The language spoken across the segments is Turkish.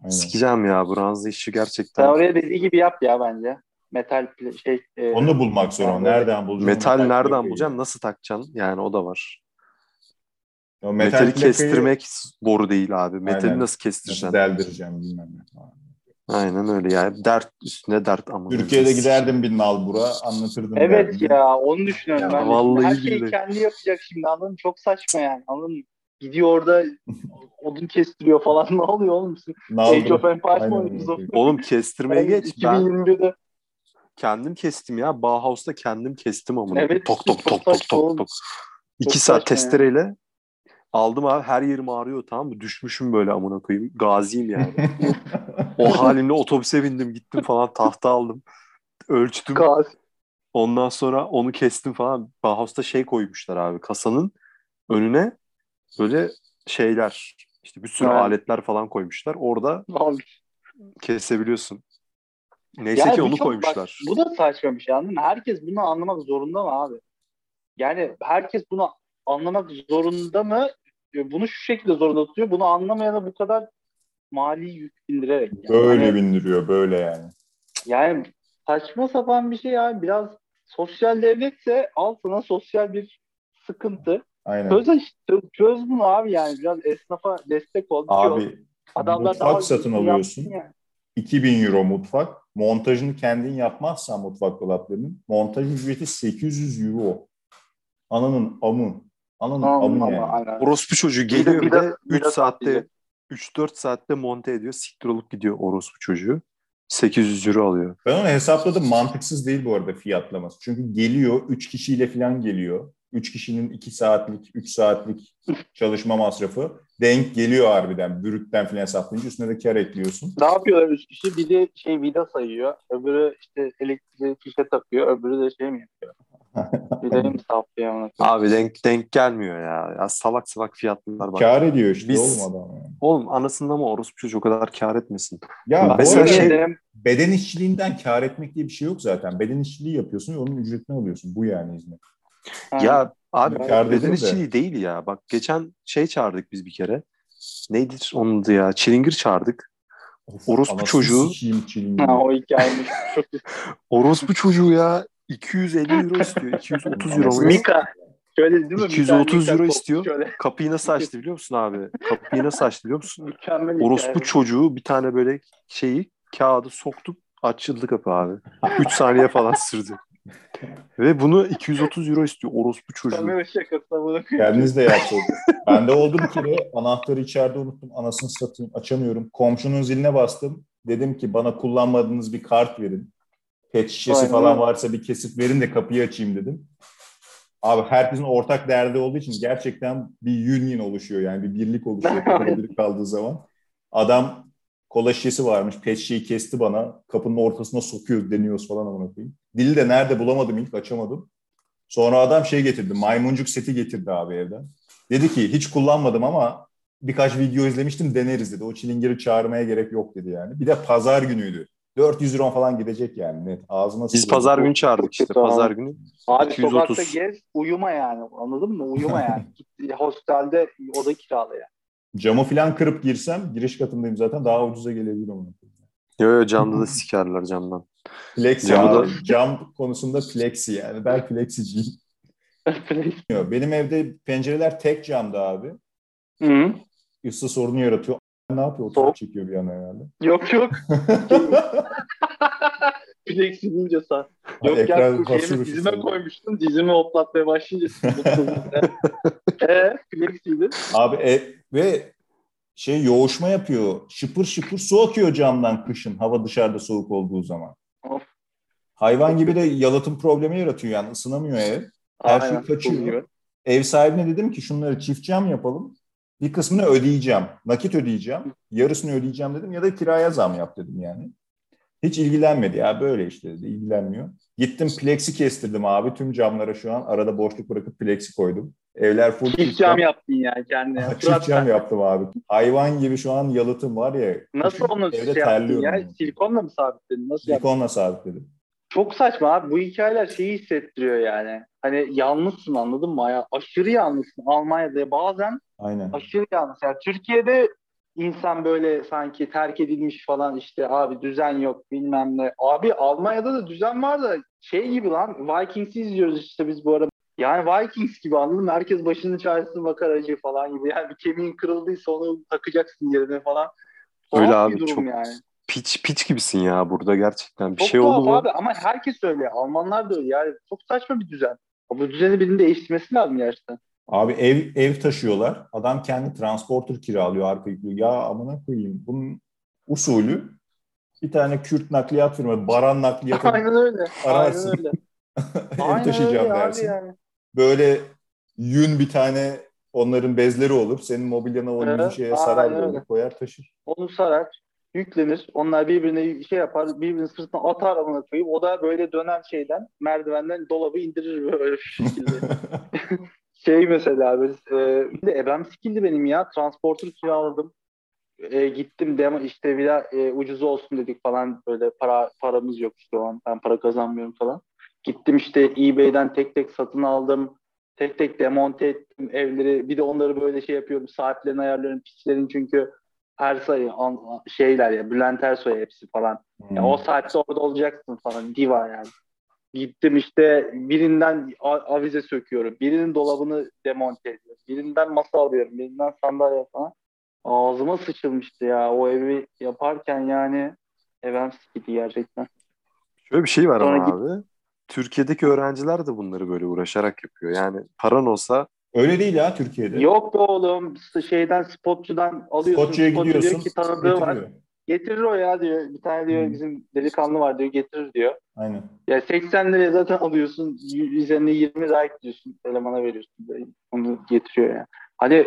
Aynen. Sikeceğim ya bu ranzı işi Sen gerçekten. oraya dediği gibi yap ya bence. Metal şey. e, Onu bulmak zor. ama. Nereden bulacağım? Metal nereden plakayı? bulacağım? Nasıl takacaksın? Yani o da var. O Metali metal plakayı kestirmek boru değil abi. Metali Aynen. nasıl nasıl kestireceksin? deldireceğim bilmem ne. Aynen öyle yani. Dert üstüne dert ama. Türkiye'de giderdim bir nalbura anlatırdım. Evet derdimi. ya onu düşünüyorum Ya ben. vallahi Her şeyi billahi. kendi yapacak şimdi anladın mı? Çok saçma yani anladın mı? Gidiyor orada odun kestiriyor falan ne oluyor oğlum? Age of. Empires mi oynuyoruz? Oğlum kestirmeye Ben geç. Ben 2021'de kendim kestim ya. Bauhaus'ta kendim kestim amına. Evet, tok tok tok tok tok tok. İki saat testereyle aldım abi. Her yerim ağrıyor tamam mı? Düşmüşüm böyle amına koyayım. Gaziyim yani. o halimle otobüse bindim gittim falan tahta aldım. Ölçtüm. Gaz. Ondan sonra onu kestim falan. Bauhaus'ta şey koymuşlar abi. Kasanın önüne böyle şeyler işte bir sürü Evet. aletler falan koymuşlar. Orada Abi. kesebiliyorsun. Neyse Yani ki onu çok- koymuşlar. bak, bu da saçma bir şey anladın mı? Herkes bunu anlamak zorunda mı abi? Yani herkes bunu anlamak zorunda mı? Bunu şu şekilde zorunda tutuyor. Bunu anlamayana bu kadar mali yük bindirerek. Yani. Böyle Hani- bindiriyor böyle yani. Yani saçma sapan bir şey yani biraz sosyal devletse al sana sosyal bir sıkıntı. Aynen. Çöz, çöz bunu abi yani biraz esnafa destek ol. şey. Abi Adamlar mutfak satın alıyorsun. yani. 2000 euro mutfak. Montajını kendin yapmazsan mutfak dolaplarının montaj ücreti 800 euro. Ananın amı. Ananın Tamam, amı ama yani. aynen. Orospu çocuğu Bir de- geliyor bir de- bir 3 de saatte tatlıydı. 3-4 saatte monte ediyor. Siktir olup gidiyor orospu çocuğu. 800 euro alıyor. Ben onu hesapladım. Mantıksız değil bu arada fiyatlaması. Çünkü geliyor 3 kişiyle falan geliyor. 3 kişinin 2 saatlik, 3 saatlik çalışma masrafı denk geliyor harbiden. Bürütten falan hesaplayınca üstüne de kar ekliyorsun. Ne yapıyorlar üç kişi? Biri şey vida sayıyor. Öbürü işte elektriği fişe takıyor. Öbürü de şey mi yapıyor? Saplıyor? ona? Abi denk denk gelmiyor ya. Ya salak salak fiyatlar bak. Kar ediyor işte Biz- oğlum adam yani. Oğlum anasında mı orospu çocuğu o kadar kar etmesin. Ya Mesela şey- Benim- beden işçiliğinden kar etmek diye bir şey yok zaten. Beden işçiliği yapıyorsun ve onun ücretini alıyorsun. Bu yani hizmet. Ya abi Kar beden dedin de. işçiliği değil ya. Bak geçen şey çağırdık biz bir kere. Neydi onun adı ya? Çilingir çağırdık. Orospu çocuğu-. Ha, o hikayemiş. Çok Orospu çocuğu ya 250 euro istiyor. 230 euro? Mika. Şöyle değil mi? 230 Mika- euro istiyor. Şöyle Kapıyı nasıl açtı biliyor musun abi? Kapıyı nasıl açtı biliyor musun? mükemmel Orospu hikaye. çocuğu bir tane böyle şeyi kağıdı soktuk açıldı kapı abi. 3 saniye falan sürdü. Ve bunu 230 euro istiyor orospu çocuğu. Kamera şakasına bunu Kendiniz de yapsaydınız. Ben de oldu bir kere anahtarı içeride unuttum. Anasını satayım açamıyorum. Komşunun ziline bastım. Dedim ki bana kullanmadığınız bir kart verin. Pet şişesi Aynen falan varsa bir kesip verin de kapıyı açayım dedim. Abi herkesin ortak derdi olduğu için gerçekten bir union oluşuyor yani bir birlik oluşuyor kaldığı zaman. Adam kola şişesi varmış pet şişeyi kesti bana kapının ortasına sokuyor deniyoruz falan amına koyayım. Dili de nerede bulamadım ilk açamadım. Sonra adam şey getirdi maymuncuk seti getirdi abi evden. Dedi ki hiç kullanmadım ama birkaç video izlemiştim deneriz dedi. O çilingiri çağırmaya gerek yok dedi yani. Bir de pazar günüydü. 400 euro falan gidecek yani net. Ağzıma Biz sıkıldı. pazar günü çağırdık işte. Tamam. Pazar günü. Abi 230. sokakta gez uyuma yani anladın mı? Uyuma yani. Git hostelde oda kirala yani. Camı falan kırıp girsem giriş katındayım zaten daha ucuza gelebilir ama. Yo yo camda da sikerler camdan. Plexi Camı abi. da- Cam konusunda plexi yani. Ben plexiciyim. Benim evde pencereler tek camda abi. Hı. Isı sorunu yaratıyor. Ne yapıyor? Oturup çekiyor bir yana herhalde. Yok yok. Plexi deyince sen. Yok ya dizime koymuştum. Dizimi hoplatmaya başlayınca Eee Plexiydi. Abi e, ve şey yoğuşma yapıyor. Şıpır şıpır su akıyor camdan kışın hava dışarıda soğuk olduğu zaman. Of. Hayvan gibi de yalıtım problemi yaratıyor yani ısınamıyor ev. Her şey Aynen, kaçıyor. buz gibi. Ev sahibine dedim ki şunları çift cam yapalım. Bir kısmını ödeyeceğim. Nakit ödeyeceğim. Yarısını ödeyeceğim dedim ya da kiraya zam yap dedim yani. Hiç ilgilenmedi ya böyle işte dedi ilgilenmiyor. Gittim plexi kestirdim abi tüm camlara şu an arada boşluk bırakıp plexi koydum. Evler full Çift cam yaptın yani kendine. Çift cam yaptım abi. Hayvan gibi şu an yalıtım var ya. Nasıl onu evde şey yaptın terliyorum. ya? yani. Silikonla mı sabitledin? Nasıl yaptın? Silikonla sabitledim. Çok saçma abi. Bu hikayeler şeyi hissettiriyor yani. Hani yalnızsın anladın mı? Ya, aşırı yalnızsın. Almanya'da bazen Aynen. aşırı yalnız. Yani Türkiye'de insan böyle sanki terk edilmiş falan işte abi düzen yok bilmem ne. Abi Almanya'da da düzen var da şey gibi lan Vikings'i izliyoruz işte biz bu ara. Yani Vikings gibi anladın mı? Herkes başının çaresine bakar acı falan gibi. Yani bir kemiğin kırıldıysa onu takacaksın yerine falan. Öyle Tuhaf abi, bir durum çok yani. Piç piç gibisin ya burada gerçekten. Bir Çok şey oldu mu? abi ama herkes öyle. Almanlar da öyle. Yani çok saçma bir düzen. Bu düzeni birinin değiştirmesi lazım gerçekten. Abi ev ev taşıyorlar. Adam kendi transporter kiralıyor arka yüklü. Ya amına koyayım. Bunun usulü bir tane Kürt nakliyat firması, Baran nakliyatı Aynen öyle. Ararsın. Aynen öyle. ev Aynen taşıyacağım öyle dersin. yani. Böyle yün bir tane onların bezleri olur. Senin mobilyana o Evet, şeye sarar böyle. öyle. Koyar taşır. Onu sarar, yüklenir. Onlar birbirine şey yapar, birbirinin sırtına atar amına koyup o da böyle dönen şeyden, merdivenden dolabı indirir böyle şu şekilde. şey mesela biz, e, bir de ebem sikildi benim ya. Transporter kiraladım. E, gittim demo işte bir daha e, ucuz olsun dedik falan böyle para paramız yok işte o an. Ben para kazanmıyorum falan. Gittim işte eBay'den tek tek satın aldım. Tek tek demonte ettim evleri. Bir de onları böyle şey yapıyorum. Saatlerini ayarlıyorum. Piçlerin çünkü her sayı an- şeyler ya Bülent Ersoy hepsi falan. Ya o saatte orada olacaksın falan. Diva yani. Gittim işte birinden avize söküyorum. Birinin dolabını demonte ediyorum. Birinden masa alıyorum. Birinden sandalye falan. Ağzıma sıçılmıştı ya. O evi yaparken yani evem sikidi gerçekten. Şöyle bir şey var Sonra ama abi. Türkiye'deki öğrenciler de bunları böyle uğraşarak yapıyor. Yani paran olsa Öyle değil ya Türkiye'de. Yok be oğlum şeyden spotçudan alıyorsun. Spotçuya Spotçu gidiyorsun. diyor ki tanıdığı var. Getirir o ya diyor. Bir tane diyor Hı. bizim delikanlı var diyor getirir diyor. Aynen. Ya 80 liraya zaten alıyorsun. Üzerine 20 like diyorsun. Elemana veriyorsun. Böyle Onu getiriyor ya. Hani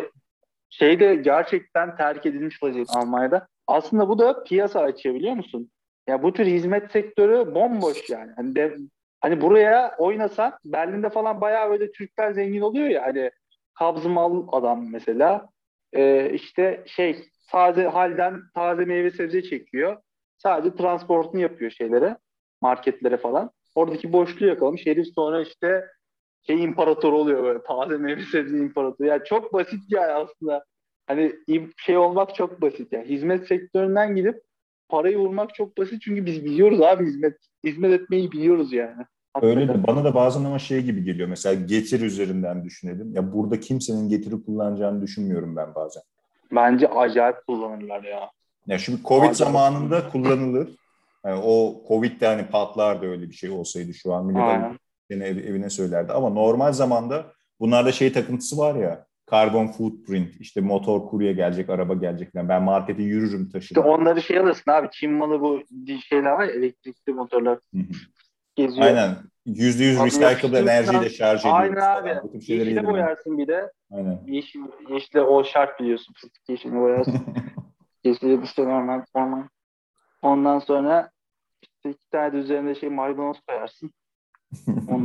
şey de gerçekten terk edilmiş vaziyette Almanya'da. Aslında bu da piyasa açıyor biliyor musun? Ya bu tür hizmet sektörü bomboş yani. Hani, de, hani buraya oynasan Berlin'de falan bayağı böyle Türkler zengin oluyor ya. Hani kabzımal adam mesela. Ee, işte şey taze halden taze meyve sebze çekiyor. Sadece transportunu yapıyor şeylere marketlere falan. Oradaki boşluğu yakalamış. Herif sonra işte şey imparator oluyor böyle. Taze meyve sebze imparatoru. Yani çok basit yani aslında. Hani şey olmak çok basit yani. Hizmet sektöründen gidip parayı vurmak çok basit. Çünkü biz biliyoruz abi hizmet hizmet etmeyi biliyoruz yani. Öyle de bana da bazen ama şey gibi geliyor. Mesela getir üzerinden düşünelim. Ya burada kimsenin getiri kullanacağını düşünmüyorum ben bazen. Bence acayip kullanırlar ya. Ya şimdi Covid Acayip. zamanında kullanılır. Yani o Covid'de hani patlardı öyle bir şey olsaydı şu an millet seni ev- evine söylerdi. Ama normal zamanda bunlarda şey takıntısı var ya. Carbon footprint, işte motor kurye gelecek, araba gelecek falan. Ben markete yürürüm İşte taşırım. onları şey alırsın abi. Çin malı bu şeyler var ya elektrikli motorlar Hı hı. Geziyor. Aynen. Yüzde yüz recyclable enerjiyle şarj ediyoruz. Aynen abi. Bu tip Yeşile boyarsın bir de. Aynen. Yeşil, yeşile o şart biliyorsun. Fıstık yeşilini boyarsın. Yeşile işte normal normal. Ondan sonra işte iki tane de üzerinde şey maydanoz koyarsın. Onu